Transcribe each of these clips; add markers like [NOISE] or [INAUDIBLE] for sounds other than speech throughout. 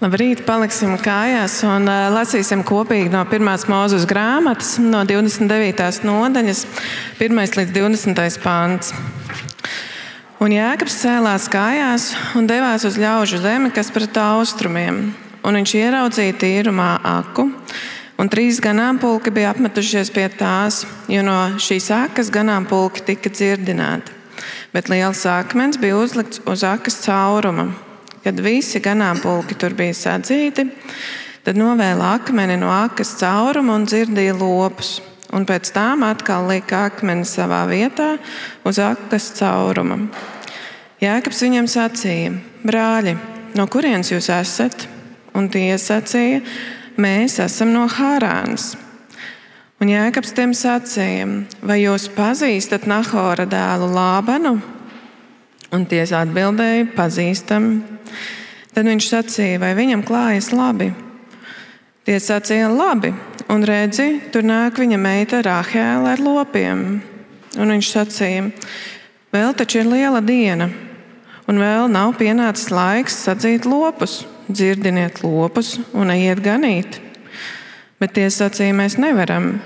Labrīt, paliksim kājās un lasīsim kopīgi no pirmās mūzes grāmatas, no 29. nodaļas, 1 līdz 20. pāns. Un Jēkabs cēlās kājās un devās uz ļaužu zemi, kas pret austrumiem. Un viņš ieraudzīja tīrumā aku, un trīs ganāmpulki bija apmetušies pie tās, jo no šīs akas ganāmpulki tika dzirdināti. Bet liels akmens bija uzlikts uz akas cauruma Kad visi ganāmpulki tur bija sadzīti, tad novēla akmeni no akas cauruma un dzirdīja lopus. Un pēc tam atkal lika akmeni savā vietā uz akas cauruma. Jēkabs viņam sacīja: Brāļi, no kurienes jūs esat? Un tie sacīja: Mēs esam no Hārānas. Un Jēkabs tiem sacīja: Vai jūs pazīstat Nahora dēlu Lābanu? Un tie atbildēja: Pazīstam. Tad viņš sacīja, vai viņam klājas labi. Tie sacīja, labi, un redzi, tur nāk viņa meita Rāhēla ar lopiem. Un viņš sacīja, vēl taču ir liela diena, un vēl nav pienācis laiks sadzīt lopus. Dzirdiniet lopus un ejiet ganīt. Bet tie sacīja, mēs nevaram.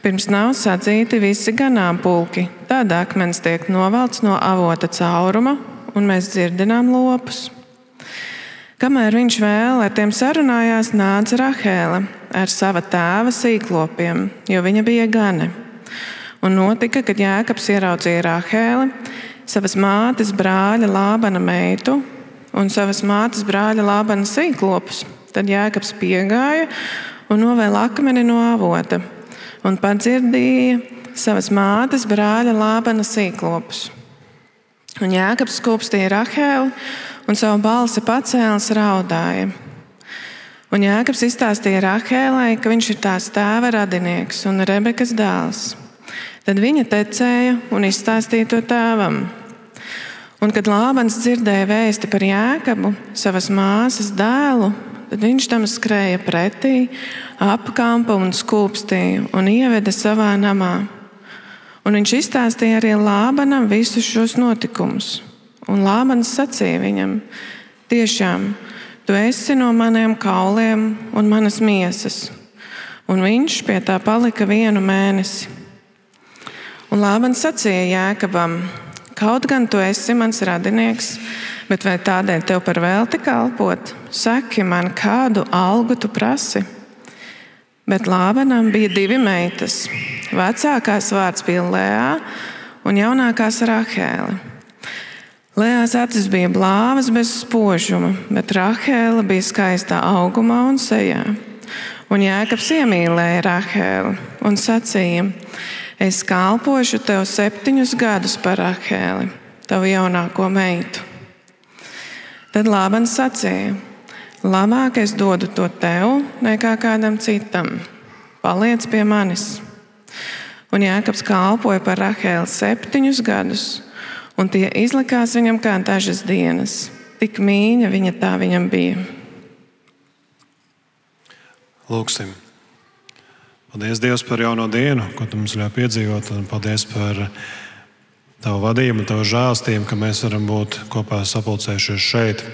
Pirms nav sadzīti visi ganāmpulki. Tad akmens tiek novelts no avota cauruma, un mēs dzirdinām lopus. Kamēr viņš vēl ar tiem sarunājās, nāca Rahēla ar sava tēva sīklopiem, jo viņa bija gane. Un notika, kad Jēkabs ieraudzīja Rahēli, savas mātes brāļa Lābana meitu un savas mātes brāļa Lābana sīklopus. Tad Jēkabs piegāja un novēla akmeni no avota un padzirdīja savas mātes brāļa Lābana sīklopus. Un Jēkabs skūpstīja Rahēlu un savu balsi pacēlis raudāja. Un Jēkabs izstāstīja Rahēlai, ka viņš ir tās tēva radinieks un Rebekas dēls. Tad viņa tecēja un izstāstīja to tēvam. Un, kad Lābans dzirdēja vēsti par Jēkabu, savas māsas dēlu, viņš tam skrēja pretī, apkampa un skūpstīja un ieveda savā namā. Un viņš izstāstīja arī Lābanam visus šos notikumus. Un Lāmans sacīja viņam: Tiešām, tu esi no maniem kauliem un manas miesas. Un viņš pie tā palika vienu mēnesi. Un Lāmans sacīja Jēkabam: Kaut gan tu esi mans radinieks, bet vai tādēļ tev par velti kalpot? Saki man, kādu algu tu prasi? Bet Lābanam bija divi meitas. Vecākās vārds bija Lēā un jaunākās Rahēla. Lēās acis bija blāvas bez spožuma, bet Rahēla bija skaistā augumā un sejā. Un Jēkabs iemīlēja Rahēlu un sacīja: Es kalpošu tev septiņus gadus par Rahēli, tavu jaunāko meitu. Tad Lābans sacīja: Labāk es dodu to tev nekā kādam citam. Paliec pie manis. Un Jēkabs kalpoja par Rahēlu septiņus gadus un tie izlikās viņam kā dažas dienas. Tik mīļa viņa tā viņam bija. Lūksim. Paldies Dievam par jauno dienu, ko tu mums ļauj piedzīvot, un paldies par tavu vadību, tavu žēlstību, ka mēs varam būt kopā sapulcējušies šeit,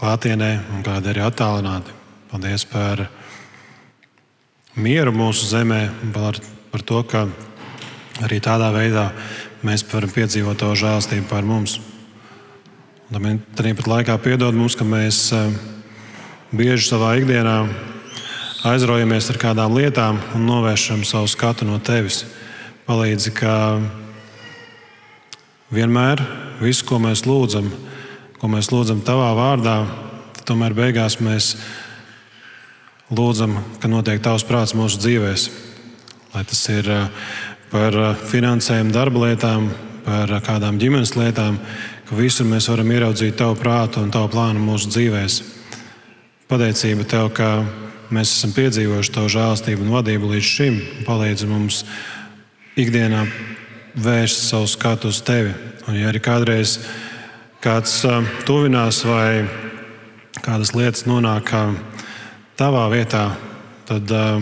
klātienē, un kādi arī attālināti. Paldies par mieru mūsu zemē, par, par to, ka arī tādā veidā mēs varam piedzīvot tavu žēlstību pār mums. Tāpat laikā piedod mums, ka mēs eh, bieži savā ikdienā aizraujamies ar kādām lietām un novēršam savu skatu no tevis. Palīdzi, ka vienmēr visu, ko mēs lūdzam, ko mēs lūdzam tavā vārdā, tomēr beigās mēs lūdzam, ka notiek tavs prāts mūsu dzīvēm. Lai tas ir uh, par eh, finansējumu, darba lietām, par eh, kādām ģimenes lietām, ka visur mēs varam ieraudzīt tavu prātu un tavu plānu mūsu dzīvēm. Pateicība tev, ka mēs esam piedzīvojuši tavu žēlstību un vadību līdz šim. Palīdzi mums ikdienā vērst savu skatu uz tevi. Un, ja arī kādreiz kāds tuvinās vai kādas lietas nonāk tavā vietā, tad uh,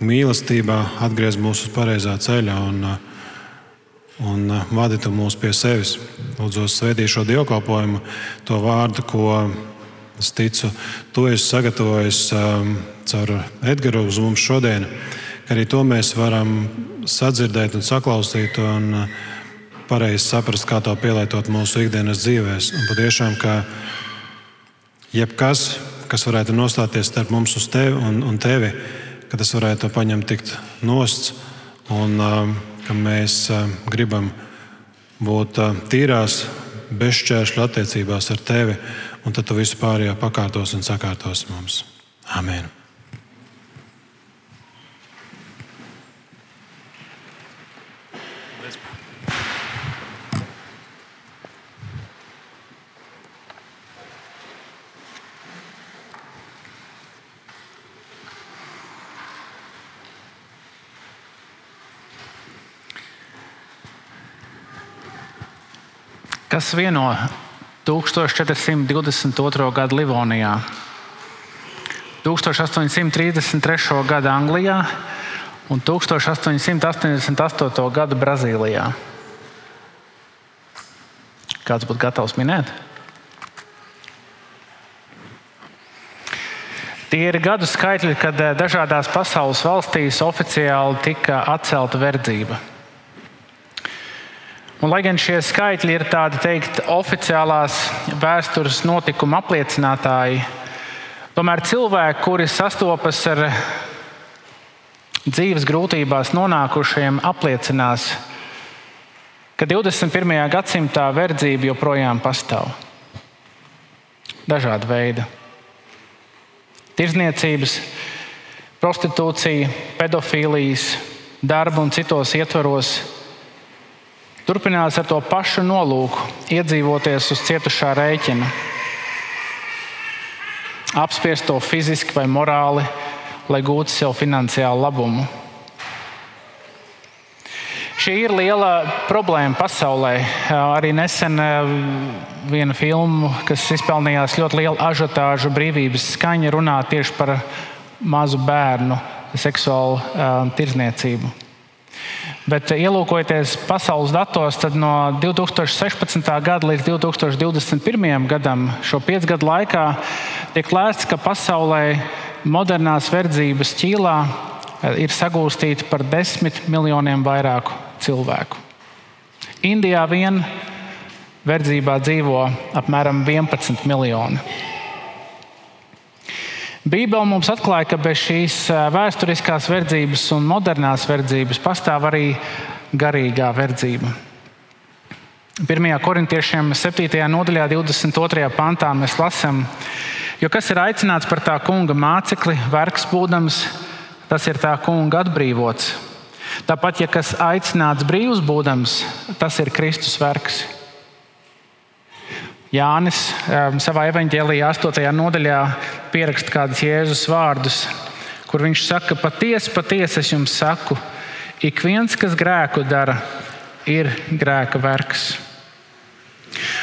mīlestībā atgriez mūs uz pareizā ceļa un, un vadītu mūs pie sevis. Lūdzu, svētī šo dievkalpojumu, to vārdu, ko Es ticu, to esi sagatavojis um, caur Edgars uz mums šodien, ka arī to mēs varam sadzirdēt un saklausīt un uh, pareizi saprast, kā to pielietot mūsu ikdienas dzīvēm. Un patiešām, ka jebkas, kas varētu nostāties starp mums tevi un, un tevi, ka tas varētu paņemt tikt nosts un um, ka mēs um, gribam būt tīrās, bez šķēršļu attiecībās ar tevi un tad tu visu pārējo pakārtos un sakārtos mums. Amen! Kas vieno 1422. gada Livonijā, 1833. gada Anglijā un 1888. gada Brazīlijā. Kāds būtu gatavs minēt? Tie ir gadu skaitļi, kad eh, dažādās pasaules valstīs oficiāli tika atcelta verdzība. Un, lai gan šie skaitļi ir tādi teikt, oficiālās vēstures notikuma apliecinātāji, tomēr cilvēki, kuri sastopas ar dzīves grūtībās nonākušiem, apliecinās, ka 21. gadsimtā verdzība joprojām pastāv. Dažāda veida tirzniecības, prostitūcija, pedofīlijas, darba un citos ietvaros turpinās ar to pašu nolūku, iedzīvoties uz cietušā rēķina, apspiest to fiziski vai morāli, lai gūtu sev finansiālu labumu. Šī ir liela problēma pasaulē. Arī nesen eh, viena filma, kas izpelnījās ļoti lielu ažiotāžu, brīvības skaņa, runā tieši par mazu bērnu seksuālu uh, tirzniecību. Bet, eh, ielūkojoties pasaules datos, tad no 2016. gada līdz 2021. gadam, šo piecu gadu laikā, tiek lēsts, ka pasaulē modernās verdzības ķīlā eh, ir sagūstīti par desmit miljoniem vairāku cilvēku. Indijā vien verdzībā dzīvo apmēram 11 miljoni. Bībele mums atklāja, ka bez šīs vēsturiskās verdzības un modernās verdzības pastāv arī garīgā verdzība. 1. korintiešiem 7. nodaļā, 22. pantā mēs lasām, jo kas ir aicināts par tā kunga mācekli, vergs būdams, tas ir tā kunga atbrīvots. Tāpat, ja kas aicināts brīvs būdams, tas ir Kristus vergs. Jānis um, savā evanģēlijā, 8. nodaļā, pieraksta kādus Jēzus vārdus, kur viņš saka, patiesi, patiesi es jums saku, ik viens, kas grēku dara, ir grēka vergs.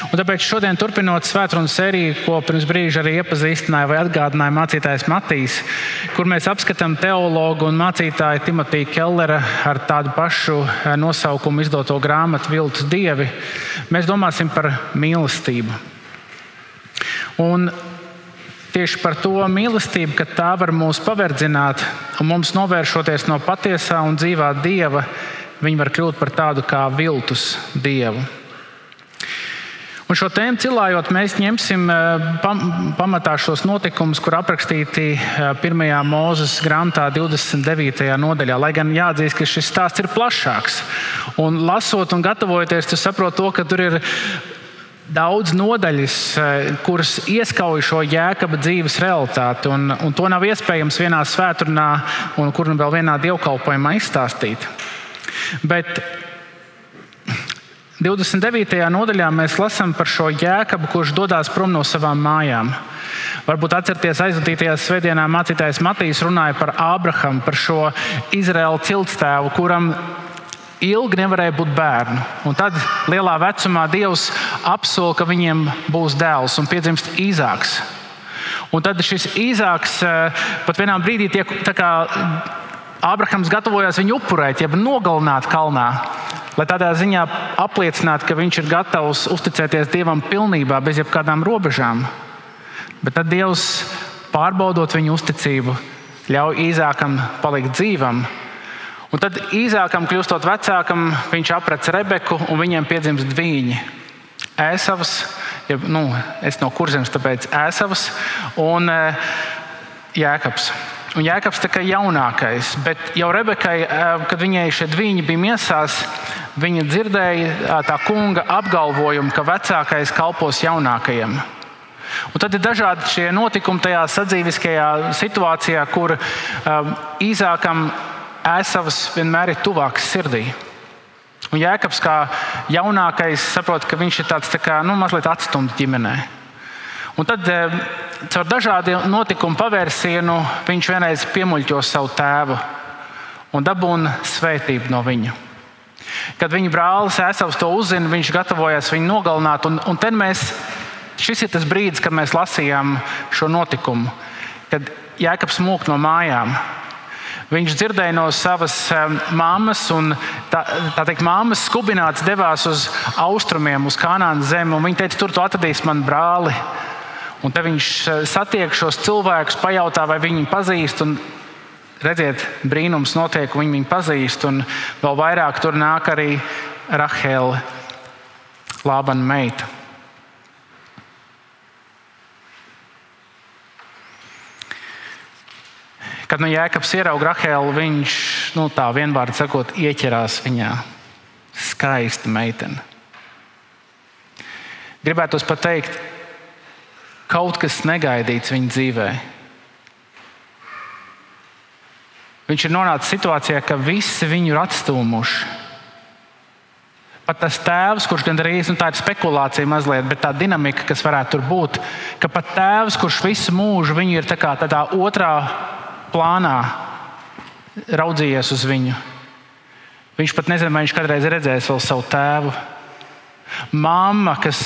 Un tāpēc šodien, turpinot svētdienas sēriju, ko pirms brīža arī iepazīstināja vai atgādināja mācītājs Matīs, kur mēs apskatām teologu un mācītāju Timotiju Kellera ar tādu pašu eh, nosaukumu izdoto grāmatu Viltus dievi, mēs domāsim par mīlestību. Un tieši par to mīlestību, ka tā var mūs paverdzināt un mums novēršoties no patiesā un dzīvā dieva, viņi var kļūt par tādu kā viltus dievu. Un šo tēmu cilājot, mēs ņemsim eh, pamatā šos notikumus, kur aprakstīti 1. Eh, mūzes grāmatā, 29. nodaļā. Lai gan jāatzīst, ka šis stāsts ir plašāks. Un lasot un gatavojoties, tu saproti to, ka tur ir daudz nodaļas, eh, kuras ieskauj šo jēkaba dzīves realitāti. Un, un to nav iespējams vienā svētdienā, un kur nu vēl vienā dievkalpojumā izstāstīt. Bet 29. nodaļā mēs lasām par šo jēkabu, kurš dodas prom no savām mājām. Varbūt atcerieties, aizvadītajā svētdienā mācītājs Matīs runāja par Ābrahamu, par šo Izraēlu ciltstēvu, kuram ilgi nevarēja būt bērnu. Un tad lielā vecumā Dievs apsola, ka viņiem būs dēls un piedzimst īzāks. Un tad šis īzāks eh, pat vienā brīdī tiek Ābrahams gatavojās viņu upurēt, jeb nogalināt kalnā lai tādā ziņā apliecinātu, ka viņš ir gatavs uzticēties Dievam pilnībā, bez jebkādām robežām. Bet tad Dievs, pārbaudot viņu uzticību, ļauj Īzākam palikt dzīvam. Un tad Īzākam, kļūstot vecākam, viņš aprec Rebeku un viņiem piedzimst dviņi. Ēsavs, ja, nu, es no kurzemes, tāpēc Ēsavs un Jēkabs. Un Jēkabs kā jaunākais, bet jau Rebekai, kad viņai šie dviņi bija miesās, viņa dzirdēja tā kunga apgalvojumu, ka vecākais kalpos jaunākajam. Un tad ir dažādi šie notikumi tajā sadzīviskajā situācijā, kur um, īsākam ēsavas vienmēr ir tuvāks sirdī. Un Jēkabs, kā jaunākais, saprot, ka viņš ir tāds tā kā, nu, mazliet atstumts ģimenē. Un tad um, caur dažādiem notikumu pavērsienu viņš vienreiz piemuļķo savu tēvu un dabūna svētību no viņa. Kad viņa brālis Ēsavs to uzzina, viņš gatavojas viņu nogalināt. Un, un mēs Šis ir tas brīdis, kad mēs lasījām šo notikumu, kad Jēkabs mūk no mājām. Viņš dzirdēja no savas māmas, un tā, tā teikt, māmas skubināts devās uz austrumiem, uz Kanānas zemi. Viņa teica, tur tu atradīsi manu brāli. Un te viņš eh, satiek šos cilvēkus, pajautā, vai viņi viņu pazīst. Un, redziet, brīnums notiek, viņi viņu pazīst. Un vēl vairāk tur nāk arī Rahela, Lābana meita. Kad nu Jēkabs ieraudzīja Rahelu, viņš nu, tā vienvārds sakot, ieķerās viņā. Skaista meitene. Gribētu pat teikt, kaut kas negaidīts viņa dzīvē. Viņš ir nonācis situācijā, ka visi viņu ir atstūmuši. Pat tas tēvs, kurš gandrīz nu, tā ir spekulācija mazliet, bet tā dinamika, kas varētu tur būt, ka pat tēvs, kurš visu mūžu viņu ir tā kā tādā otrā plānā raudzījies uz viņu. Viņš pat nezina, vai viņš kādreiz redzēs vēl savu tēvu. Māma, kas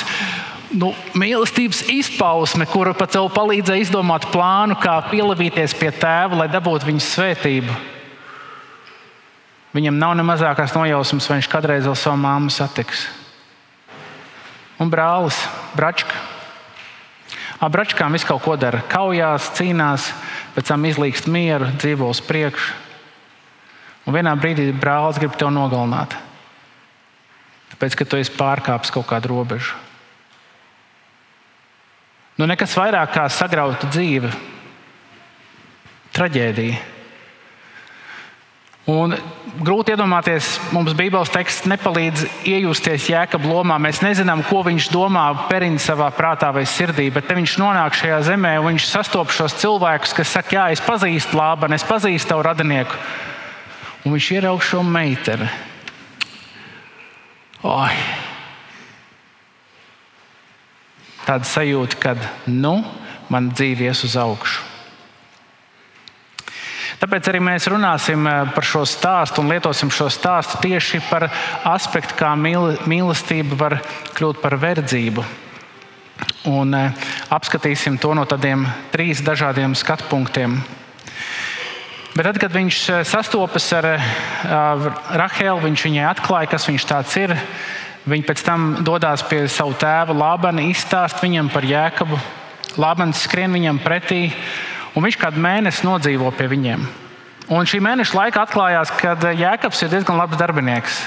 nu, mīlestības izpausme, kura pat tev palīdzēja izdomāt plānu, kā pielavīties pie tēva, lai dabūtu viņa svētību. Viņam nav ne mazākās nojausmas, vai viņš kādreiz vēl savu māmu satiks. Un brālis, Bračka. Ar Bračkām visu kaut ko dara. Kaujās, cīnās, pēc tam izlīgst mieru, dzīvo uz priekšu. Un vienā brīdī brālis grib tevi nogalināt. Tāpēc, ka tu esi pārkāpis kaut kādu robežu. Nu, nekas vairāk kā sagrauta dzīve, traģēdija. Un grūti iedomāties, mums Bībeles teksts nepalīdz iejusties jēkab lomā. Mēs nezinām, ko viņš domā, perina savā prātā vai sirdī, bet viņš nonāk šajā zemē un viņš sastopas šos cilvēkus, kas saka, jā, es pazīstu Lābanu, es pazīstu tavu radinieku. Un viņš ieraug šo meiteni. Oi. Tāda sajūta, ka nu, man dzīve ies uz augšu. Tāpēc arī mēs runāsim eh, par šo stāstu un lietosim šo stāstu tieši par aspektu, kā mīlestība var kļūt par verdzību. Un eh, apskatīsim to no tādiem trīs dažādiem skatu punktiem. Bet tad, kad viņš eh, sastopas ar Rahelu, viņš viņai atklāja, kas viņš ir. Viņa pēc tam dodas pie sava tēva Lābana, izstāst viņam par jēkabu. Lābans skrien viņam pretī, un viņš kādu mēnesi nodzīvo pie viņiem. Un šī mēneša laikā atklājās, ka Jēkabs ir diezgan labs darbinieks.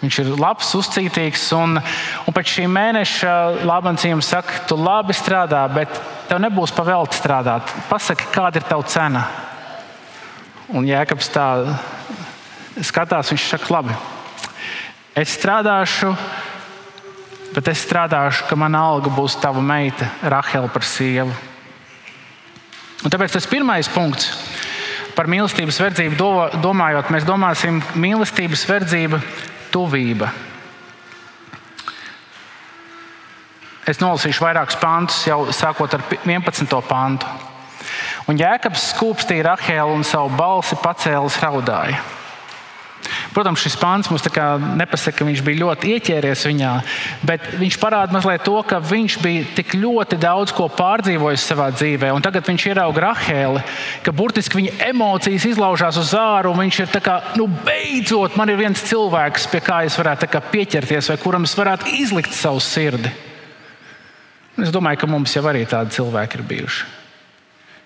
Viņš ir labs, uzcītīgs, un, un pēc šī mēneša Lābans viņam saka, tu labi strādā, bet tev nebūs pavēlti strādāt. Pasaki, kāda ir tava cena? Un Jēkabs tā skatās, viņš saka, labi, es strādāšu, bet es strādāšu, ka mana alga būs tava meita, Rahela par sievu. Un tāpēc tas pirmais punkts par mīlestības verdzību do, domājot, mēs domāsim mīlestības verdzība, tuvība. Es nolasīšu vairākus pantus, jau sākot ar 11. pantu. Un Jēkabs skūpstīja Rahēlu un savu balsi pacēlis raudāja. Protams, šis pāns mums nepasaka, ka viņš bija ļoti ieķēries viņā, bet viņš parāda mazliet to, ka viņš bija tik ļoti daudz ko pārdzīvojis savā dzīvē. Un tagad viņš ierauga Rahēli, ka burtiski viņa emocijas izlaužās uz āru. Viņš ir kā, nu, beidzot, man ir viens cilvēks, pie kā es varētu kā, pieķerties, vai kuram es varētu izlikt savu sirdi. Un es domāju, ka mums jau arī tādi cilvēki ir bijuši.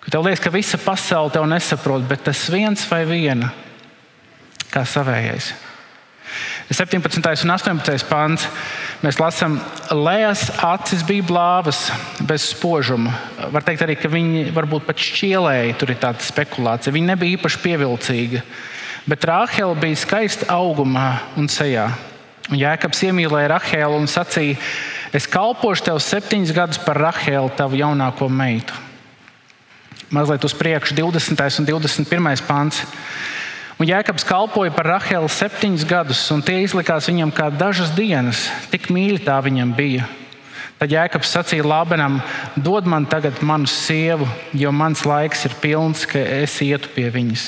Ka tev liekas, ka visa pasaule tev nesaprot, bet tas viens vai viena kā savējais. 17. un 18. pāns. Mēs lasām, Lējas acis bija blāvas, bez spožuma. Var teikt arī, viņi varbūt pat šķielēja, tur ir tāda spekulācija. Viņa nebija īpaši pievilcīga. Bet Rāhela bija skaista augumā un sejā. Un Jēkabs iemīlēja Rahēlu un sacīja, Es kalpošu tev septiņus gadus par Rahēlu, tavu jaunāko meitu. Mazliet uz priekšu, 20. un 21. pāns. Un Jēkabs kalpoja par Rahelu septiņus gadus, un tie izlikās viņam kā dažas dienas, tik mīļi tā viņam bija. Tad Jēkabs sacīja Lābenam, dod man tagad manu sievu, jo mans laiks ir pilns, ka es ietu pie viņas.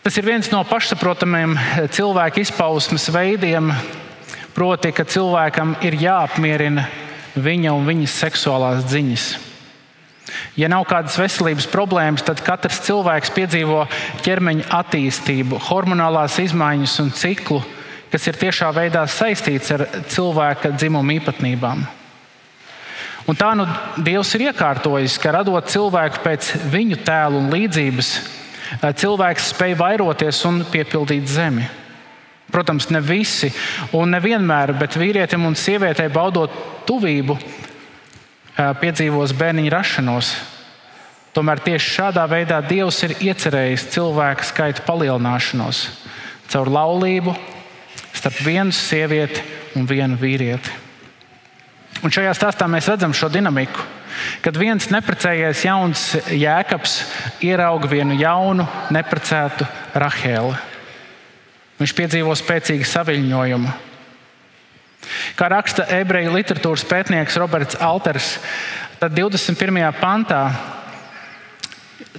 Tas ir viens no pašsaprotamiem cilvēka izpausmes veidiem, proti, ka cilvēkam ir jāapmierina viņa un viņas seksuālās dziņas. Ja nav kādas veselības problēmas, tad katrs cilvēks piedzīvo ķermeņa attīstību, hormonālās izmaiņas un ciklu, kas ir tiešā veidā saistīts ar cilvēka dzimuma īpatnībām. Un tā nu Dievs ir iekārtojis, ka radot cilvēku pēc viņu tēla un līdzības, cilvēks spēj vairoties un piepildīt zemi. Protams, ne visi un nevienmēr, bet vīrietim un sievietei baudot tuvību, piedzīvos bērniņa rašanos. Tomēr tieši šādā veidā Dievs ir iecerējis cilvēku skaita palielināšanos caur laulību starp vienu sievieti un vienu vīrieti. Un šajā stāstā mēs redzam šo dinamiku. Kad viens neprecējies jauns jēkabs ierauga vienu jaunu, neprecētu Rahēlu. Viņš piedzīvo spēcīgu saviņojumu. Kā raksta ebreju literatūras pētnieks Roberts Alters, tad 21. pantā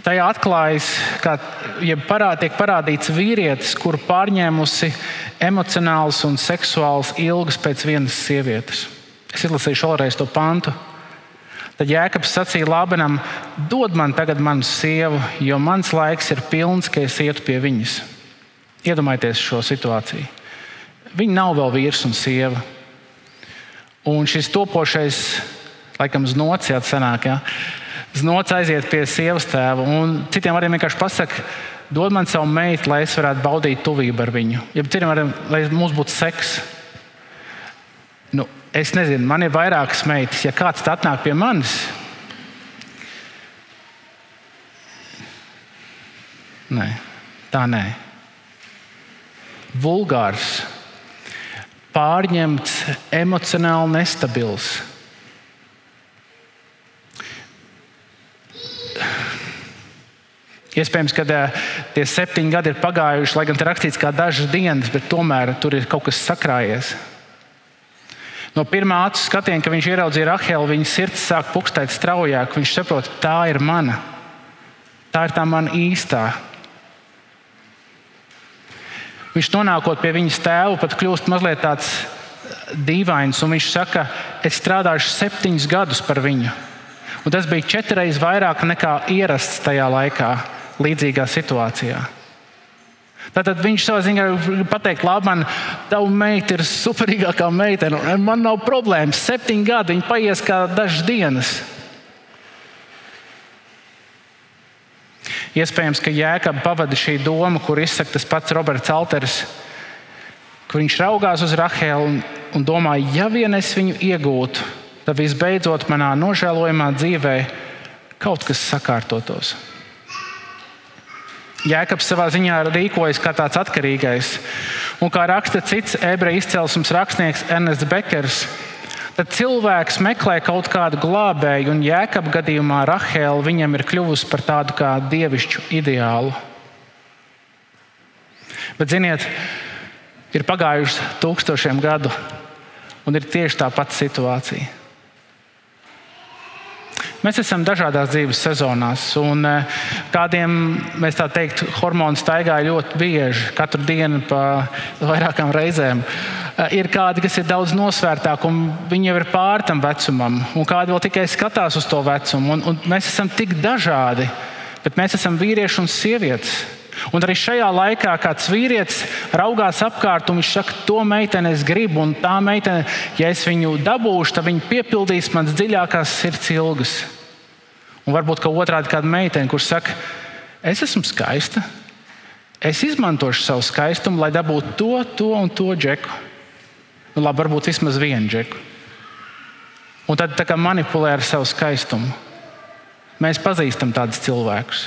tajā atklājas, ka parā, tiek parādīts vīrietis, kuru pārņēmusi emocionāls un seksuāls ilgas pēc vienas sievietes. Es izlasīšu vēlreiz to pantu. Tad Jēkabs sacīja Lābenam, dod man tagad manu sievu, jo mans laiks ir pilns, ka es ietu pie viņas. Iedomājieties šo situāciju. Viņa nav vēl vīrs un sieva. Un šis topošais, laikam, znots, jā, senāk, jā, znots aiziet pie sievas tēva. Un citiem arī vienkārši pasakā, dod man savu meitu, lai es varētu baudīt tuvību ar viņu. Ja citiem arī, lai mums būtu seks. Nu, es nezinu, man ir vairākas meitas. Ja kāds atnāk pie manis, nē, tā nē. Vulgārs pārņemts, emocionāli nestabils. Iespējams, ka tie septiņi gadi ir pagājuši, lai gan tur rakstīts kā dažas dienas, bet tomēr tur ir kaut kas sakrājies. No pirmā acu skatiena, kad viņš ieraudzīja Rahelu, viņa sirds sāk pukstēt straujāk. Viņš saprot, tā ir mana. Tā ir tā mana īstā. Viņš nonākot pie viņas tēva, pat kļūst mazliet tāds dīvains. Viņš saka, es strādāšu septiņus gadus par viņu. Un tas bija četras vairāk nekā ierasts tajā laikā, līdzīgā situācijā. Tātad viņš savā ziņā pateikt, labi, man tā meita ir superīgākā meitene. Man nav problēmas. Septiņi gadi, viņi paies kā dažas dienas. Iespējams, ka Jēkabs pavada šī doma, kur izsaka tas pats Roberts Alteris, kur viņš raugās uz Rahelu un, un domā, ja vien es viņu iegūtu, tad visbeidzot manā nožēlojamā dzīvē kaut kas sakārtotos. Jēkabs savā ziņā rīkojas kā tāds atkarīgais. Un kā raksta cits ebreju izcelsmes rakstnieks Ernests Bekers, Tad cilvēks meklē kaut kādu glābēju, un jēkab gadījumā Rahēla viņam ir kļuvusi par tādu kā dievišķu ideālu. Bet, ziniet, ir pagājuši tūkstošiem gadu, un ir tieši tā pati situācija. Mēs esam dažādās dzīves sezonās, un eh, kādiem, mēs tā teikt, hormoni staigā ļoti bieži, katru dienu pa vairākām reizēm. Eh, ir kādi, kas ir daudz nosvērtāki, un viņi jau ir pāri tam vecumam, un kādi vēl tikai skatās uz to vecumu. Un, un mēs esam tik dažādi, bet mēs esam vīrieši un sievietes. Un arī šajā laikā kāds vīrietis raugās apkārt un viņš saka, to meiteni es gribu, un tā meitene, ja es viņu dabūšu, tad viņa piepildīs manas dziļākās sirds ilgas. Un varbūt otrādi kāda meitene, kurš saka, es esmu skaista, es izmantošu savu skaistumu, lai dabūtu to, to un to džeku. Nu, labi, varbūt vismaz vienu džeku. Un tad manipulē ar savu skaistumu. Mēs pazīstam tādus cilvēkus.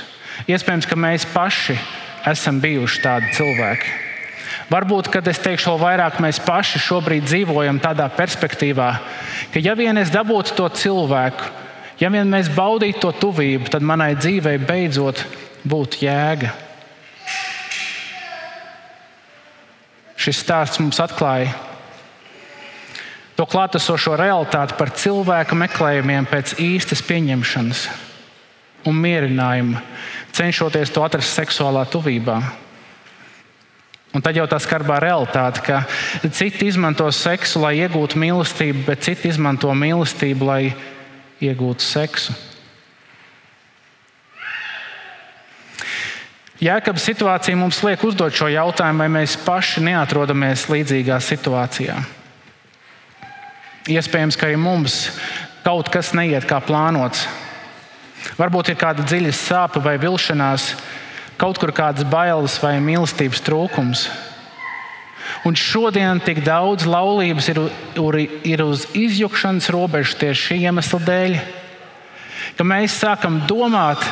Iespējams, ka mēs paši esam bijuši tādi cilvēki. Varbūt, kad es teikšu vēl vairāk, mēs paši šobrīd dzīvojam tādā perspektīvā, ka ja vien es dabūtu to cilvēku, ja vien mēs baudītu to tuvību, tad manai dzīvei beidzot būtu jēga. Šis stāsts mums atklāja to klātesošo realitāti par cilvēku meklējumiem pēc īstas pieņemšanas un mierinājuma cenšoties to atrast seksuālā tuvībā. Un tad jau tā skarbā realitāte, ka citi izmanto seksu, lai iegūtu mīlestību, bet citi izmanto mīlestību, lai iegūtu seksu. Jēkabas situācija mums liek uzdot šo jautājumu, vai mēs paši neatrodamies līdzīgā situācijā. Iespējams, ka arī mums kaut kas neiet kā plānots, Varbūt ir kāda dziļa sāpe vai vilšanās, kaut kur kādas bailes vai mīlestības trūkums. Un šodien tik daudz laulības ir, ir uz izjukšanas robežas tieši šī iemesla dēļ, ka mēs sākam domāt,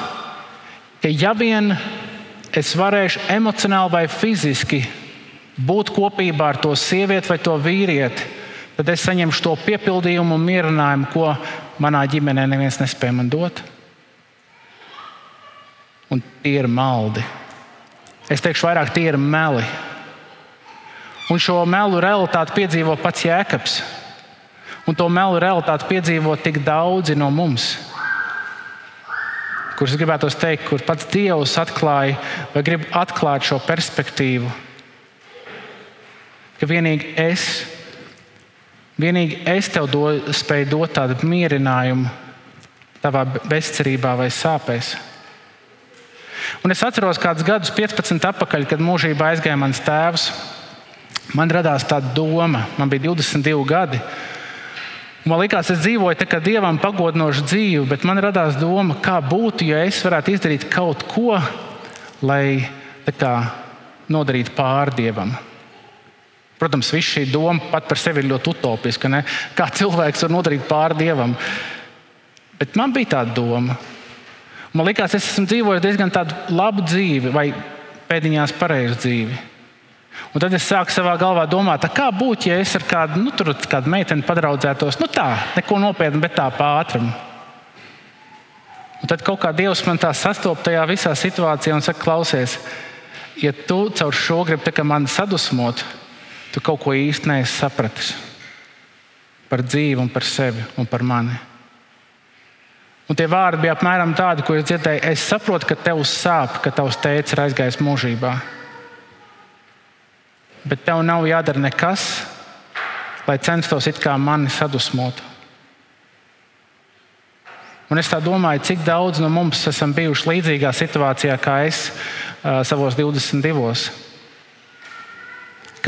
ka ja vien es varēšu emocionāli vai fiziski būt kopībā ar to sievieti vai to vīrieti, tad es saņemšu to piepildījumu un mierinājumu, ko manā ģimenē neviens nespēja man dot un tie ir maldi. Es teikšu, vairāk tie ir meli. Un šo melu realitāti piedzīvo pats Jēkabs. Un to melu realitāti piedzīvo tik daudzi no mums, kurus gribētu teikt, kur pats Dievs atklāja vai grib atklāt šo perspektīvu, ka vienīgi es, vienīgi es tev do, spēju dot tādu mierinājumu tavā bezcerībā vai sāpēs. Un es atceros kādus gadus, 15 atpakaļ, kad mūžībā aizgāja mans tēvs. Man radās tāda doma, man bija 22 gadi. Man liekas, es dzīvoju tā kā dievam pagodinošu dzīvi, bet man radās doma, kā būtu, ja es varētu izdarīt kaut ko, lai kā, nodarītu pāri dievam. Protams, viss šī doma pat par sevi ir ļoti utopiska. Ne? Kā cilvēks var nodarīt pāri dievam? Bet man bija tāda doma, Man liekas, es esmu dzīvojis diezgan labu dzīvi, vai pēdiņās pareizu dzīvi. Un tad es sāku savā galvā domāt, kā būtu, ja es ar kādu, nu, tur, kādu meiteni padraudzētos. Nu, tā, neko nopietnu, bet tā pātrumu. Un tad kaut kā Dievs man tā sastopas tajā visā situācijā un saka, klausies, ja tu caur šo gribi mani sadusmot, tu kaut ko īsti neesi sapratis par dzīvi un par sevi un par mani. Un tie vārdi bija apmēram tādi, ko es dzirdēju. Es saprotu, ka tev sāp, ka tavs tēvs ir aizgājis mūžībā. Bet tev nav jādara nekas, lai censtos it kā mani sadusmot. Un es domāju, cik daudz no mums esam bijuši līdzīgā situācijā kā es uh, savos 22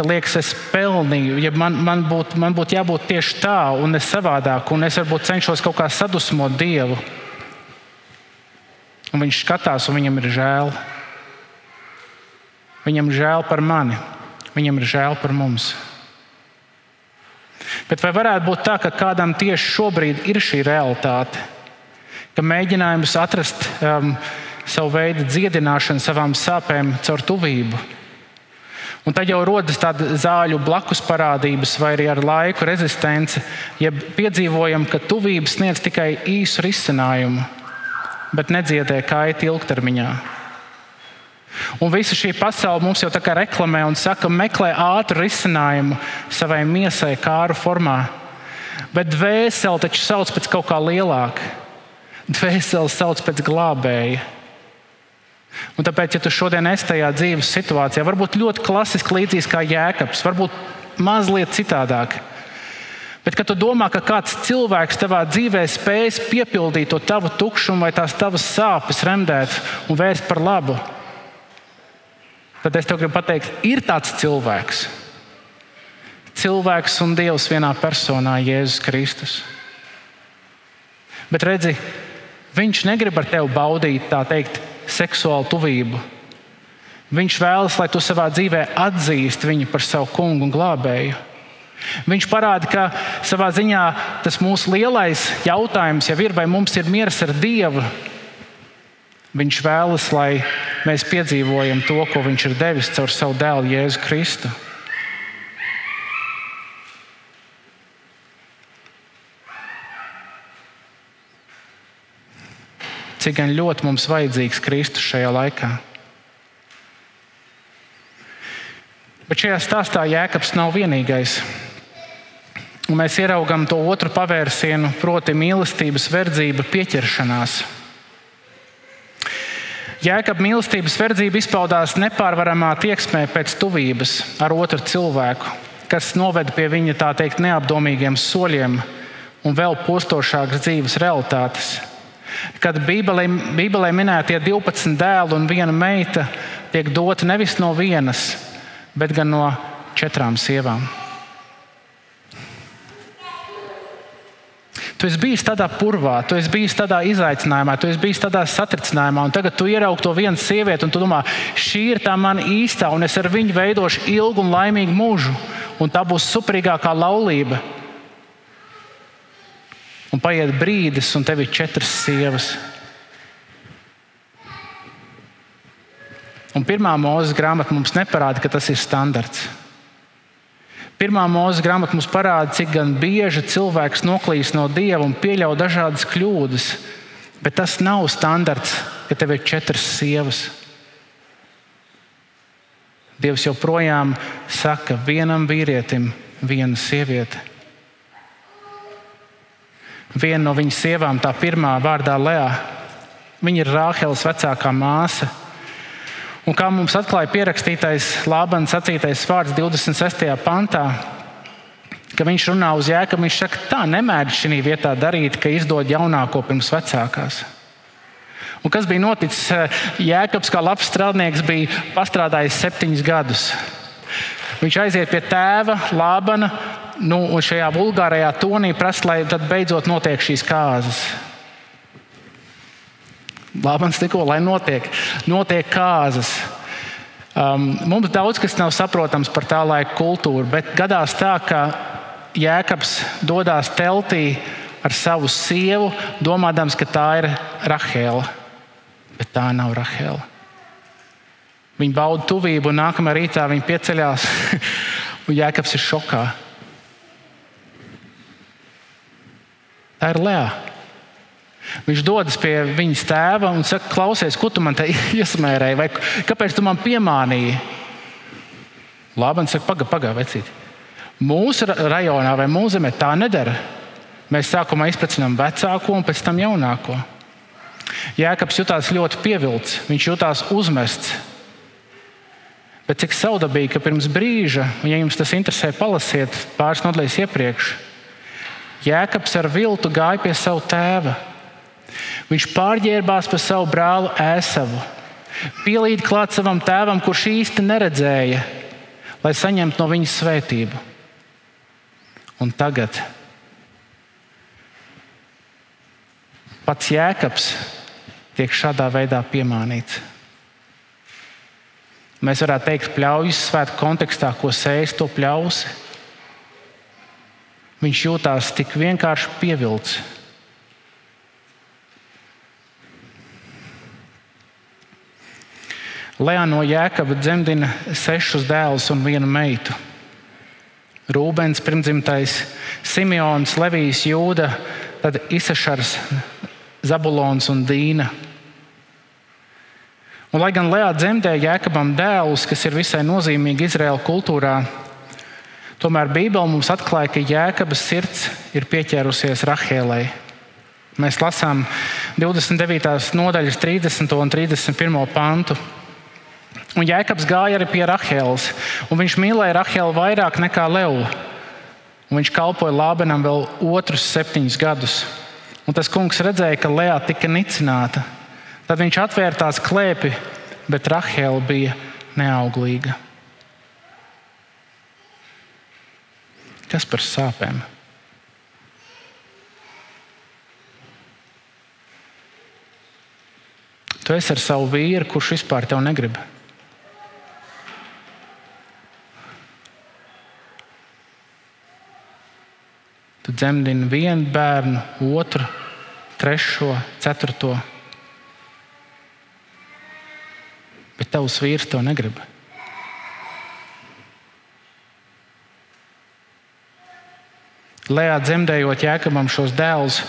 ka liekas, es pelnīju, ja man, man būtu būt jābūt tieši tā, un es savādāk, un es varbūt cenšos kaut kā sadusmot Dievu. Un viņš skatās, un viņam ir žēl. Viņam ir žēl par mani, viņam ir žēl par mums. Bet vai varētu būt tā, ka kādam tieši šobrīd ir šī realitāte, ka mēģinājums atrast um, savu veidu dziedināšanu savām sāpēm caur tuvību? Un tad jau rodas tāda zāļu blakus parādības, vai arī ar laiku rezistence, ja piedzīvojam, ka tuvība sniedz tikai īsu risinājumu, bet nedziedē kaiti ilgtermiņā. Un visa šī pasaule mums jau tā kā reklamē un saka, meklē ātru risinājumu savai miesai, kāru formā. Bet dvēseli taču sauc pēc kaut kā lielāka. Dvēseli sauc pēc glābēja. Un tāpēc, ja tu šodien esi tajā dzīves situācijā, varbūt ļoti klasiski līdzīgs kā jēkabs, varbūt mazliet citādāk. Bet, kad tu domā, ka kāds cilvēks tavā dzīvē spēs piepildīt to tavu tukšumu vai tās tavas sāpes, remdēt un vērst par labu, tad es tev gribu pateikt, ir tāds cilvēks. Cilvēks un Dievs vienā personā, Jēzus Kristus. Bet redzi, viņš negrib ar tevi baudīt tā teikt, seksuālu tuvību. Viņš vēlas, lai tu savā dzīvē atzīsti viņu par savu kungu un glābēju. Viņš parāda, ka savā ziņā tas mūsu lielais jautājums jau ir, vai mums ir miers ar Dievu. Viņš vēlas, lai mēs piedzīvojam to, ko Viņš ir devis caur savu dēlu Jēzu Kristu. Cik gan ļoti mums vajadzīgs Kristus šajā laikā. Bet šajā stāstā Jēkabs nav vienīgais. Un mēs ieraugām to otru pavērsienu, proti, mīlestības verdzība, pieķeršanās. Jēkabā mīlestības verdzība izpaudās nepārvaramā tieksmē pēc tuvības ar otru cilvēku, kas noveda pie viņa tā teikt neapdomīgiem soļiem un vēl postošākas dzīves realitātes. Kad Bībelē, Bībelē minētie 12 dēli un viena meita tiek doti nevis no vienas, bet gan no četrām sievām. Tu esi bijis tādā purvā, tu esi bijis tādā izaicinājumā, tu esi bijis tādā satricinājumā, un tagad tu ieraugi to vienu sievieti, un tu domā, šī ir tā mana īstā, un es ar viņu veidošu ilgu un laimīgu mūžu, un tā būs superīgākā laulība. Un paiet brīdis, un tev ir četras sievas. Un pirmā mūzes grāmata mums neparāda, ka tas ir standarts. Pirmā mūzes grāmata mums parāda, cik bieži cilvēks noklīst no dieva un pieļauj dažādas kļūdas. Bet tas nav standarts, ka tev ir četras sievas. Dievs joprojām saka, vienam vīrietim, viena sieviete. Viena no viņas sievām, tā pirmā vārdā Lea, viņa ir Rāheles vecākā māsa. Un kā mums atklāja pierakstītais Lābans sacītais vārds 26. pantā, ka viņš runā uz jēgu, viņš saka, tā nemēdz šī vietā darīt, ka izdod jaunāko pirms vecākās. Un kas bija noticis? Jēkabs, kā labs strādnieks, bija pastrādājis septiņus gadus. Viņš aiziet pie tēva, Lābana, nu, šajā vulgārajā tonī prasa, lai beidzot notiek šīs kāzas. Labans tikko, lai notiek, notiek kāzas. Um, mums daudz kas nav saprotams par tā laika kultūru, bet gadās tā, ka Jēkabs dodas teltī ar savu sievu, domādams, ka tā ir Rahēla. Bet tā nav Rahēla. Viņa bauda tuvību, un nākamā rītā viņa pieceļās, [LAUGHS] un Jēkabs ir šokā. Tā ir Lēja. Viņš dodas pie viņas tēva un saka, klausies, ko tu man te [LAUGHS] iesmērēji, vai kāpēc tu man piemānīji? Labi, saka, pagaidi, pagaidi, vecīt. Mūsu rajonā vai mūsu zemē tā nedara. Mēs sākumā izpracinām vecāko un pēc tam jaunāko. Jēkabs jutās ļoti pievilcis, viņš jutās uzmests. Bet cik saudabīgi, ka pirms brīža, ja jums tas interesē, palasiet pāris nodaļas iepriekš, Jēkabs ar viltu gāja pie sava tēva. Viņš pārģērbās par savu brāli Ēsavu, pielīd klāt savam tēvam, kurš īsti neredzēja, lai saņemtu no viņas svētību. Un tagad pats Jēkabs tiek šādā veidā piemānīts. Mēs varētu teikt, pļaujas svētku kontekstā, ko sēž to pļausi. Viņš jūtās tik vienkārši pievilcis. Lejā no Jēkabas dzemdina sešus dēlus un vienu meitu. Rūbens, pirmdzimtais, Simons, Levijs, Jūda, tad Isašars, Zabulons un Dīna. Un, lai gan Lejā dzemdēja Jēkabam dēlus, kas ir visai nozīmīgi Izraēlas kultūrā, Tomēr Bībele mums atklāja, ka Jēkabas sirds ir pieķērusies Rahēlai. Mēs lasām 29. nodaļas 30. un 31. pantu. Un Jēkabs gāja arī pie Rahēlas, un viņš mīlēja Rahēlu vairāk nekā Levu. Un viņš kalpoja Lābenam vēl otrus septiņus gadus. Un tas kungs redzēja, ka Lēja tika nicināta. Tad viņš atvēra tās klēpi, bet Rahēla bija neauglīga. Kas par sāpēm? Tu esi ar savu vīru, kurš vispār tevi negrib. Tu dzemdini vienu bērnu, otru, trešo, ceturto. Bet tavs vīrs to negrib. Lejā dzemdējot jēkabam šos dēlus,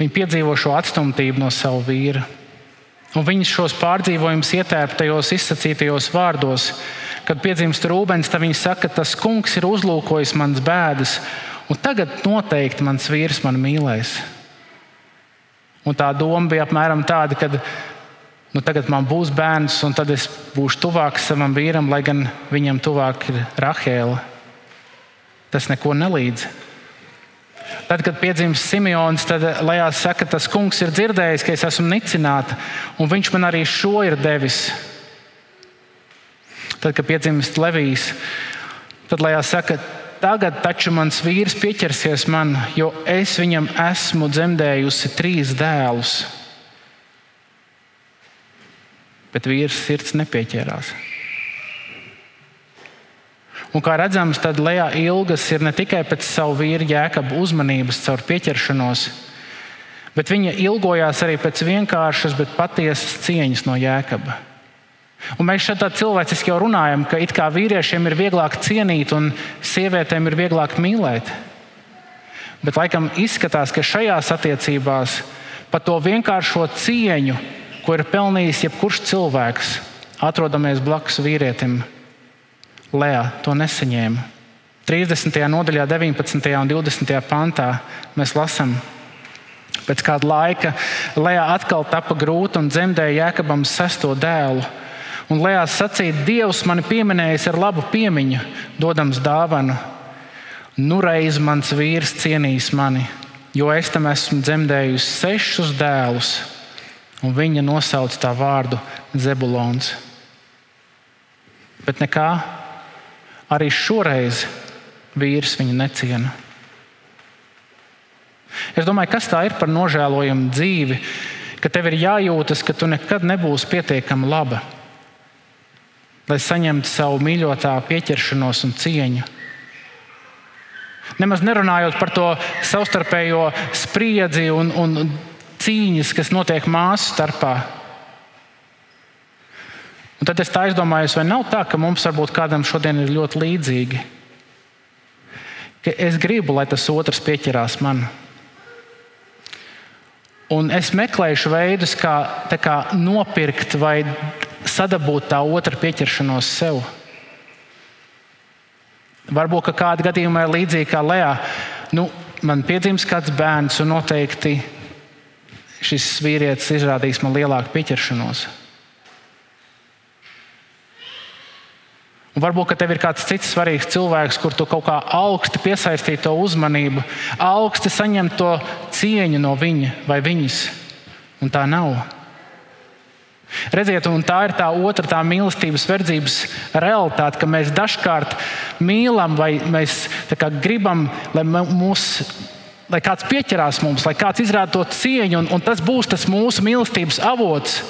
viņa piedzīvo šo atstumtību no sava vīra. Un viņas šos pārdzīvojumus ietērp tajos izsacītajos vārdos. Kad piedzimst rūbens, tad viņi saka, ka tas kungs ir uzlūkojis manas bēdas, un tagad noteikti mans vīrs man mīlēs. Un tā doma bija apmēram tāda, ka nu, tagad man būs bērns, un tad es būšu tuvāks savam vīram, lai gan viņam tuvāk ir Rahēla. Tas neko nelīdz. Tad, kad piedzimst Simons, tad Lajā saka, tas kungs ir dzirdējis, ka es esmu nicināta, un viņš man arī šo ir devis. Tad, kad piedzimst Levijs, tad Lajā saka, tagad taču mans vīrs pieķersies man, jo es viņam esmu dzemdējusi trīs dēlus. Bet vīrs sirds nepieķērās. Un kā redzams, tad Lejā ilgas ir ne tikai pēc savu vīru jēkabu uzmanības caur pieķeršanos, bet viņa ilgojās arī pēc vienkāršas, bet patiesas cieņas no jēkaba. Un mēs šeit cilvēciski jau runājam, ka it kā vīriešiem ir vieglāk cienīt un sievietēm ir vieglāk mīlēt. Bet laikam izskatās, ka šajās attiecībās par to vienkāršo cieņu, ko ir pelnījis jebkurš cilvēks, atrodamies blakus vīrietim, Lēā to nesaņēma. 30. nodaļā, 19. un 20. pantā mēs lasām, pēc kāda laika Lēā atkal tapa grūta un dzemdēja Jēkabam sesto dēlu. Un Lēā sacīja, Dievs mani pieminējis ar labu piemiņu, dodams dāvanu. Nu reiz mans vīrs cienīs mani, jo es tam esmu dzemdējusi sešus dēlus, un viņa nosauca tā vārdu Zebulons. Bet nekā Arī šoreiz vīrs viņu neciena. Es domāju, kas tā ir par nožēlojumu dzīvi, ka tev ir jājūtas, ka tu nekad nebūsi pietiekami laba, lai saņemtu savu mīļotā pieķeršanos un cieņu. Nemaz nerunājot par to savstarpējo spriedzi un, un cīņas, kas notiek māsu starpā. Un tad es tā aizdomājos, vai nav tā, ka mums varbūt kādam šodien ir ļoti līdzīgi. Ka es gribu, lai tas otrs pieķerās man. Un es meklēšu veidus, kā, kā nopirkt vai sadabūt tā otra pieķeršanos sev. Varbūt kāda gadījumā ir līdzīga kā Lējā. Nu, man piedzims kāds bērns, un noteikti šis vīrietis izrādīs man lielāku pieķeršanos. Un varbūt tev ir kāds cits svarīgs cilvēks, kur tu kaut kā augsti piesaistīji to uzmanību, augsti saņem to cieņu no viņa vai viņas. Un tā nav. Redziet, un tā ir tā otra tā mīlestības verdzības realitāte, ka mēs dažkārt mīlam vai mēs gribam, lai, mūs, lai kāds pieķerās mums, lai kāds izrāda to cieņu, un, un tas būs tas mūsu mīlestības avots.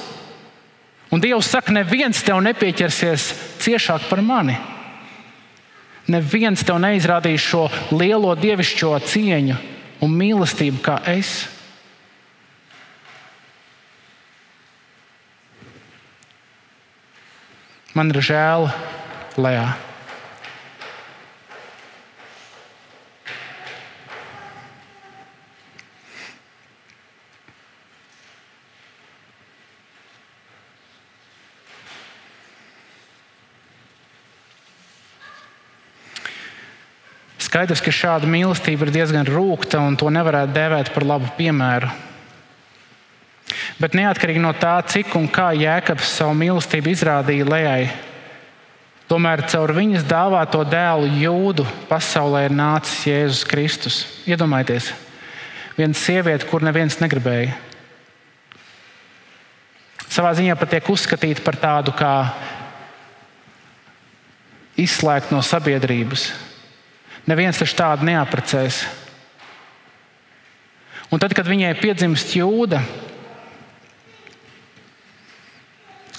Un Dievs saka, neviens tev nepieķersies ciešāk par mani. Neviens tev neizrādīs šo lielo dievišķo cieņu un mīlestību kā es. Man ir žēl, Lējā. Skaidrs, ka šāda mīlestība ir diezgan rūkta un to nevarētu dēvēt par labu piemēru. Bet neatkarīgi no tā, cik un kā Jēkabs savu mīlestību izrādīja Lējai, tomēr caur viņas dāvāto dēlu jūdu pasaulē ir nācis Jēzus Kristus. Iedomājieties, viena sieviete, kur neviens negribēja. Savā ziņā pat tiek uzskatīta par tādu kā izslēgta no sabiedrības. Neviens taču tādu neaprecēs. Un tad, kad viņai piedzimst jūda,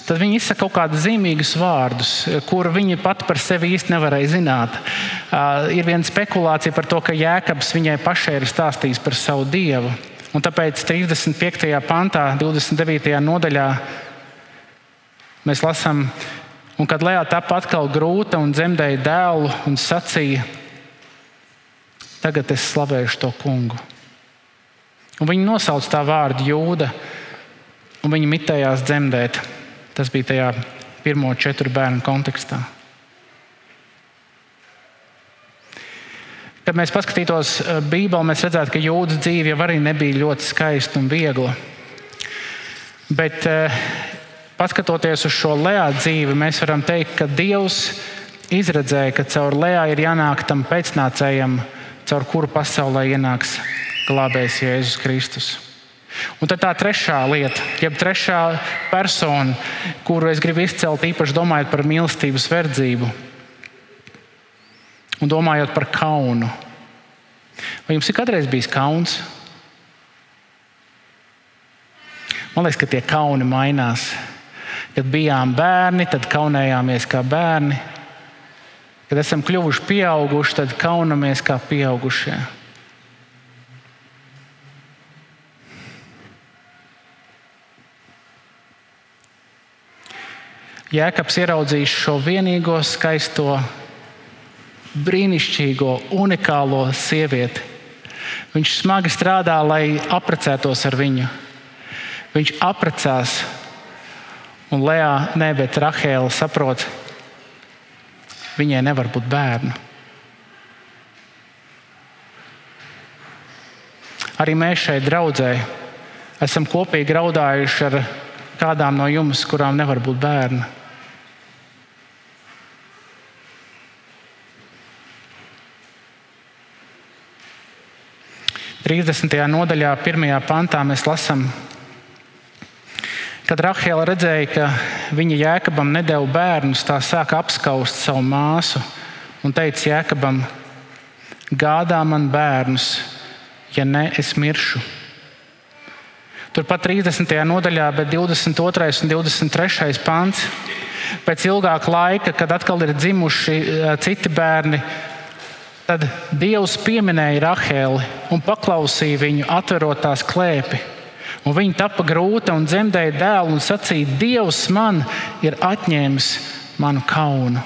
tad viņa izsaka kaut kādus zīmīgus vārdus, kur viņa pati par sevi īsti nevarēja zināt. Uh, ir viena spekulācija par to, ka Jēkabs viņai pašai ir stāstījis par savu dievu. Un tāpēc 35. pantā, 29. nodaļā mēs lasām, un kad Lēja tapa atkal grūta un dzemdēja dēlu un sacīja, tagad es slavēšu to kungu. Un viņi nosauca tā vārdu jūda, un viņi mitējās dzemdēt. Tas bija tajā pirmo četru bērnu kontekstā. Kad mēs paskatītos eh, Bībeli, mēs redzētu, ka jūdas dzīve jau arī nebija ļoti skaista un viegla. Bet, eh, paskatoties uz šo lejā dzīvi, mēs varam teikt, ka Dievs izredzēja, ka caur lejā ir jānāk tam pēcnācējam, caur kuru pasaulē ienāks glābējs Jēzus Kristus. Un tad tā trešā lieta, jeb trešā persona, kuru es gribu izcelt, īpaši domājot par mīlestības verdzību un domājot par kaunu. Vai jums ir kādreiz bijis kauns? Man liekas, ka tie kauni mainās. Kad bijām bērni, tad kaunējāmies kā bērni. Kad esam kļuvuši pieauguši, tad kaunamies kā pieaugušie. Jēkabs ieraudzījis šo vienīgo skaisto, brīnišķīgo, unikālo sievieti. Viņš smagi strādā, lai apprecētos ar viņu. Viņš apprecās, un Lēā, ne, bet Rahēla saprot, viņai nevar būt bērnu. Arī mēs šeit draudzē esam kopīgi raudājuši ar kādām no jums, kurām nevar būt bērnu. 30. nodaļā, 1. pantā mēs lasām, kad Rahela redzēja, ka viņa jēkabam nedēļa bērnus, tā sāka apskaust savu māsu un teica jēkabam, gādā man bērnus, ja ne es miršu. Turpat 30. nodaļā, bet 22. un 23. pants. Pēc ilgāka laika, kad atkal ir dzimuši eh, citi bērni, Tad Dievs pieminēja Rahēli un paklausīja viņu, atverot tās klēpi. Un viņa tapa grūta un dzemdēja dēlu un sacīja: Dievs man ir atņēmis manu kaunu.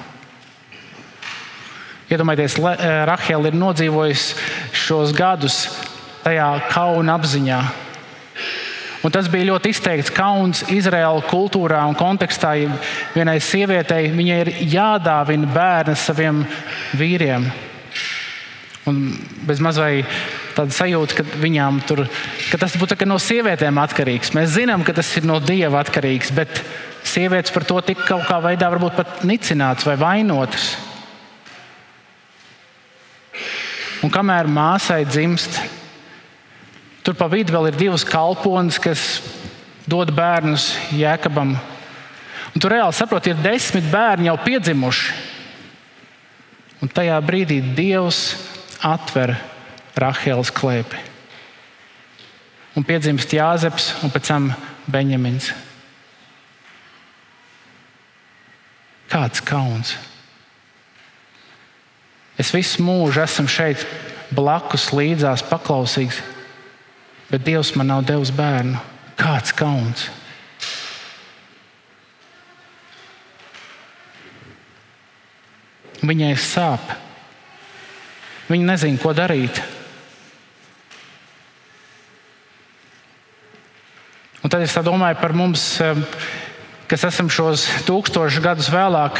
Iedomājieties, eh, Rahēla ir nodzīvojusi šos gadus tajā kauna apziņā. Un tas bija ļoti izteikts kauns Izraēlas kultūrā un kontekstā. Vienai sievietei viņai ir jādāvina bērni saviem vīriem. Un bez mazai tāda sajūta, ka viņām tur, ka tas būtu no sievietēm atkarīgs. Mēs zinām, ka tas ir no dieva atkarīgs, bet sievietes par to tika kaut kā veidā varbūt pat nicināts vai vainotas. Un kamēr māsai dzimst, tur pa vidu vēl ir divas kalpones, kas dod bērnus Jēkabam. Un tur reāli saprot, ir desmit bērni jau piedzimuši. Un tajā brīdī Dievs atver Rahēlas klēpi. Un piedzimst Jāzeps un pēc tam Benjamins. Kāds kauns! Es visu mūžu esmu šeit blakus, līdzās, paklausīgs, bet Dievs man nav devis bērnu. Kāds kauns! Viņai sāp. Viņi nezina, ko darīt. Un tad es domāju par mums, kas esam šos tūkstošus gadus vēlāk.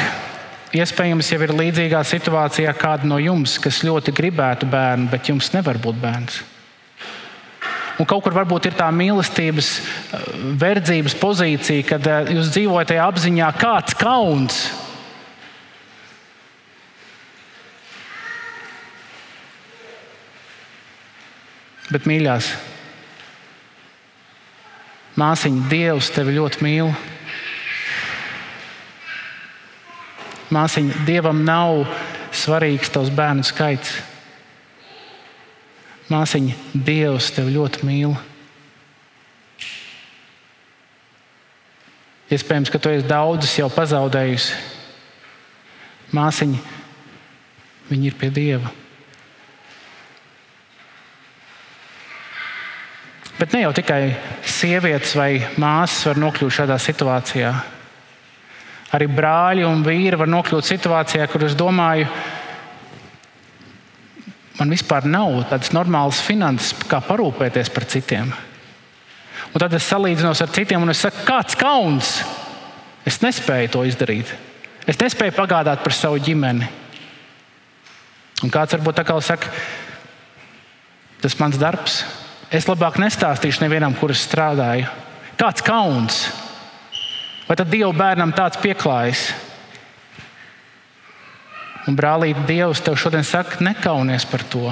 Iespējams, jau ir līdzīgā situācijā kāda no jums, kas ļoti gribētu bērnu, bet jums nevar būt bērns. Un kaut kur varbūt ir tā mīlestības, verdzības pozīcija, kad eh, jūs dzīvojat tajā apziņā, kāds kauns Bet, mīļās, māsiņa, Dievs tevi ļoti mīl. Māsiņa, Dievam nav svarīgs tavs bērnu skaits. Māsiņa, Dievs tevi ļoti mīl. Iespējams, ka tu esi daudzus jau pazaudējusi. Māsiņa, viņi ir pie Dieva. Bet ne jau tikai sievietes vai māsas var nokļūt šādā situācijā. Arī brāļi un vīri var nokļūt situācijā, kur es domāju, man vispār nav tādas normālas finanses, kā parūpēties par citiem. Un tad es salīdzinos ar citiem, un es saku, kāds kauns. Es nespēju to izdarīt. Es nespēju pagādāt par savu ģimeni. Un kāds varbūt tā kā saka, tas ir mans darbs. Es labāk nestāstīšu nevienam, kurš strādāju. Kāds kauns? Vai tad Dieva bērnam tāds pieklājas? Un brālīt, Dievs tev šodien saka, nekaunies par to.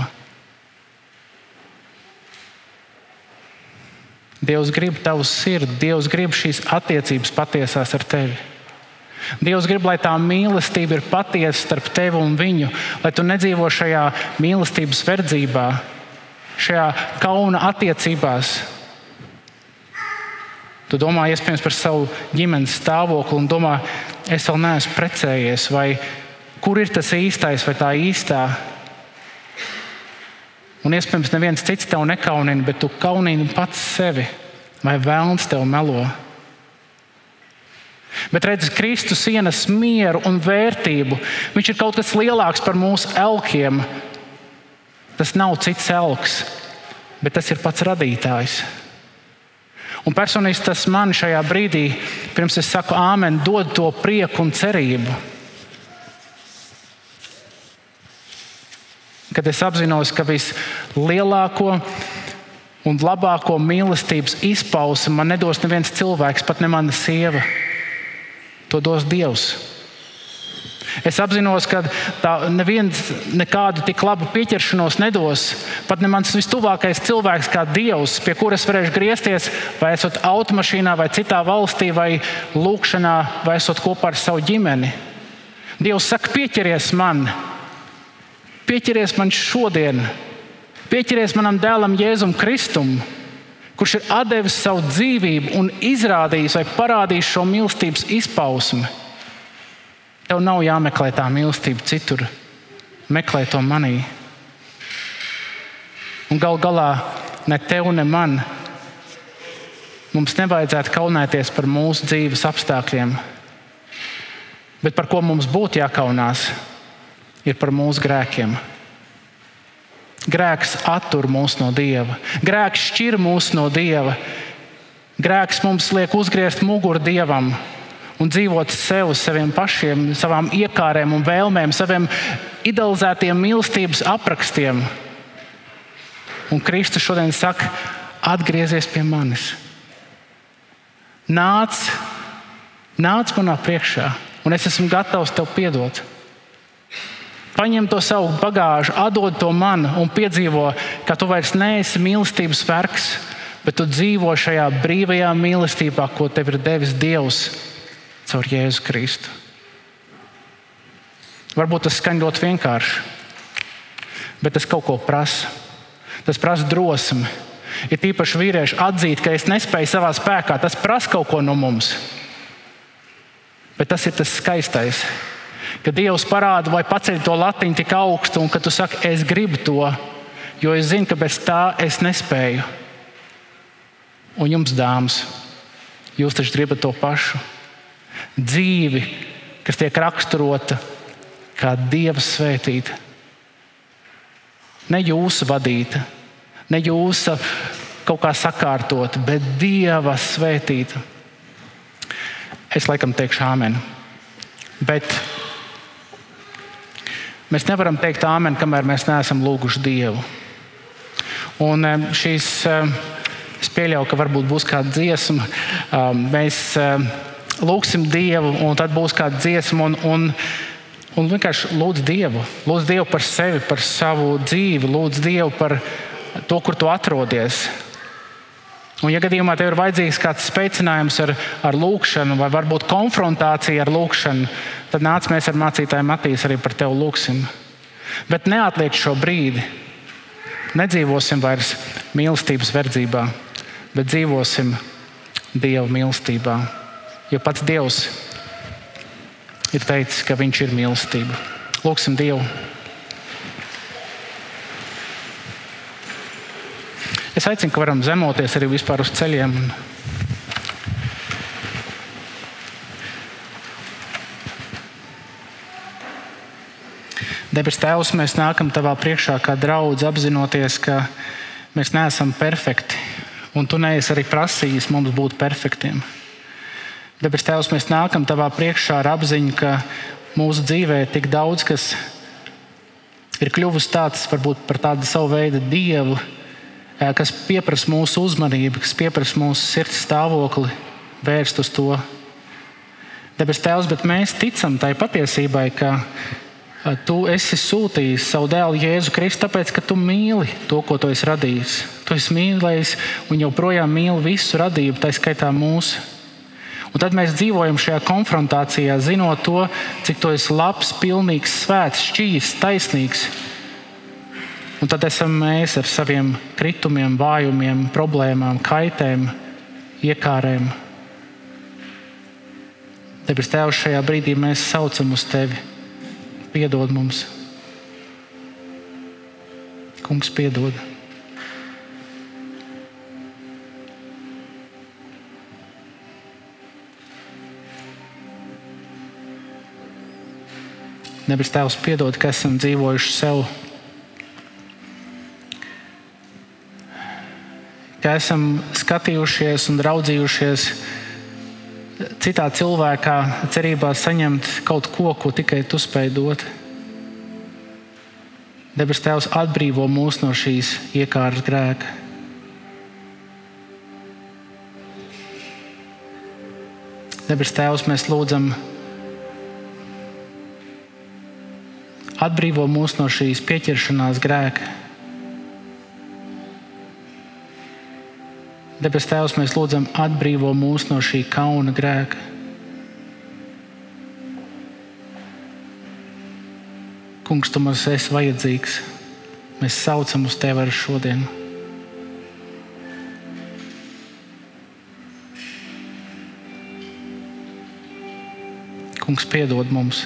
Dievs grib tavu sirdi, Dievs grib šīs attiecības patiesās ar tevi. Dievs grib, lai tā mīlestība ir patiesa starp tevi un viņu, lai tu nedzīvo šajā mīlestības verdzībā, šajā kauna attiecībās. Tu domā iespējams par savu ģimenes stāvokli un domā, es vēl neesmu precējies, vai kur ir tas īstais vai tā īstā. Un iespējams, neviens cits tev nekaunina, bet tu kaunini pats sevi, vai vēlns tev melo. Bet redziet, Kristus ienes mieru un vērtību. Viņš ir kaut kas lielāks par mūsu elkiem. Tas nav cits elks, bet tas ir pats radītājs. Un personīgi tas man šajā brīdī, pirms es saku āmen, dod to prieku un cerību. Kad es apzinos, ka vislielāko un labāko mīlestības izpausmi man nedos neviens cilvēks, pat ne mana sieva. To dos Dievs. Es apzinos, ka neviens nekādu tik labu pieķeršanos nedos. Pat ne mans vistuvākais cilvēks, kā Dievs, pie kuras varēšu griezties, vai esot automašīnā, vai citā valstī, vai lūkšanā, vai esot kopā ar savu ģimeni. Dievs saka, pieķeries man, pieķeries man šodien, pieķeries manam dēlam Jēzum Kristum, kurš ir devis savu dzīvību un izrādījis vai parādījis šo mīlestības izpausmi. Tev nav jāmeklē tā mīlestība citur, meklē to manī. Un gal galā ne tev, ne man. Mums nevajadzētu kaunēties par mūsu dzīves apstākļiem, bet par ko mums būtu jākaunās, ir par mūsu grēkiem. Grēks attur mūs no Dieva, grēks šķir mūs no Dieva, grēks mums liek uzgriezt muguru Dievam un dzīvot sev, saviem pašiem, savām iekārēm un vēlmēm, saviem idealizētiem mīlestības aprakstiem. Un Kristus šodien saka, atgriezies pie manis. Nāc, nāc manā priekšā, un es esmu gatavs tev piedot. Paņem to savu bagāžu, atdod to man un piedzīvo, ka tu vairs neesi mīlestības vergs, bet tu dzīvo šajā brīvajā mīlestībā, ko tev ir devis Dievs caur Jēzu Kristu. Varbūt tas skan ļoti vienkārši, bet tas kaut ko prasa. Tas prasa drosmi. Ir ja īpaši vīrieši atzīt, ka es nespēju savā spēkā. Tas prasa kaut ko no mums. Bet tas ir tas skaistais. Kad Dievs parāda vai paceļ to latiņu tik augstu, un ka tu saki, es gribu to, jo es zinu, ka bez tā es nespēju. Un jums, dāmas, jūs taču gribat to pašu dzīvi, kas tiek raksturota kā Dieva svētīta. Ne jūsu vadīta, ne jūsu kaut kā sakārtota, bet Dieva svētīta. Es laikam teikšu āmeni. Bet mēs nevaram teikt āmeni, kamēr mēs neesam lūguši Dievu. Un šīs, es pieļauju, ka varbūt būs kāda dziesma. Mēs lūgsim Dievu, un tad būs kāda dziesma. Un, un, un vienkārši lūdz Dievu. Lūdz Dievu par sevi, par savu dzīvi, lūdz Dievu par to, kur tu atrodies. Un, ja gadījumā tev ir vajadzīgs kāds spēcinājums ar, ar lūkšanu, vai varbūt konfrontācija ar lūkšanu, tad nāc mēs ar mācītāju Matīs arī par tevi lūgsim. Bet neatliek šo brīdi. Nedzīvosim vairs mīlestības verdzībā, bet dzīvosim Dieva mīlestībā. Jo pats Dievs ir teicis, ka Viņš ir mīlestība. Lūksim Dievu! Es aicinu, ka varam zemoties arī vispār uz ceļiem. Debes Tēvs, mēs nākam Tavā priekšā kā draugs, apzinoties, ka mēs neesam perfekti. Un Tu neesi arī prasījis mums būt perfektiem. Debes Tēvs, mēs nākam Tavā priekšā ar apziņu, ka mūsu dzīvē ir tik daudz, kas ir kļuvusi tāds, varbūt par tādu savu veidu dievu, kas pieprasa mūsu uzmanību, kas pieprasa mūsu sirds stāvokli, vērst uz to. Debes Tēvs, bet mēs ticam tai patiesībai, ka Tu esi sūtījis savu dēlu Jēzu Kristu, tāpēc, ka tu mīli to, ko tu esi radījis. Tu esi mīlējis un joprojām mīli visu radību, tā skaitā mūsu. Un tad mēs dzīvojam šajā konfrontācijā, zinot to, cik tu esi labs, pilnīgs, svēts, šķīsts, taisnīgs. Un tad esam mēs ar saviem kritumiem, vājumiem, problēmām, kaitēm, iekārēm. Debes Tēvs, šajā brīdī mēs saucam uz Tevi piedod mums. Kungs, piedod. Nebis Tēvs, piedod, ka esam dzīvojuši sev. Ka esam skatījušies un raudzījušies citā cilvēkā, cerībā saņemt kaut ko, ko tikai tu spēj dot. Debes Tēvs atbrīvo mūs no šīs iekārtas grēka. Debes Tēvs, mēs lūdzam, atbrīvo mūs no šīs pieķeršanās grēka. Debes Tēvs, mēs lūdzam, atbrīvo mūs no šī kauna grēka. Kungs, tu mums esi vajadzīgs. Mēs saucam uz Tevi arī šodien. Kungs, piedod mums,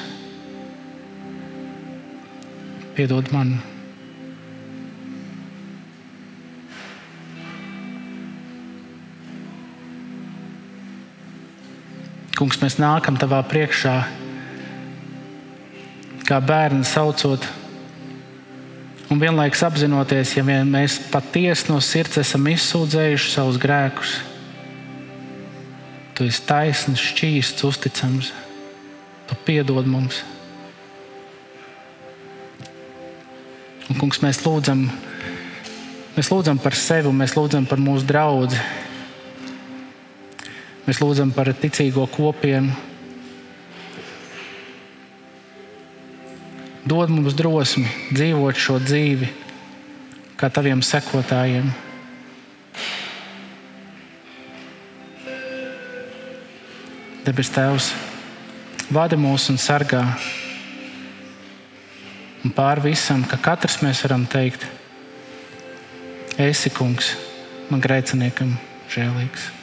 piedod man. Kungs, mēs nākam tavā priekšā, kā bērni saucot, un vienlaikus apzinoties, ja mēs patiesi no sirds esam izsūdzējuši savus grēkus. Tu esi taisns, šķīsts, uzticams. Tu piedod mums. Kungs, mēs lūdzam, mēs lūdzam par sevi, mēs lūdzam par mūsu draugu Mēs lūdzam par ticīgo kopienu. Dod mums drosmi dzīvot šo dzīvi kā taviem sekotājiem. Debes Tēvs, vada mūs un sargā. Un pār visam, ka katrs mēs varam teikt, esi kungs, man grēciniekam žēlīgs.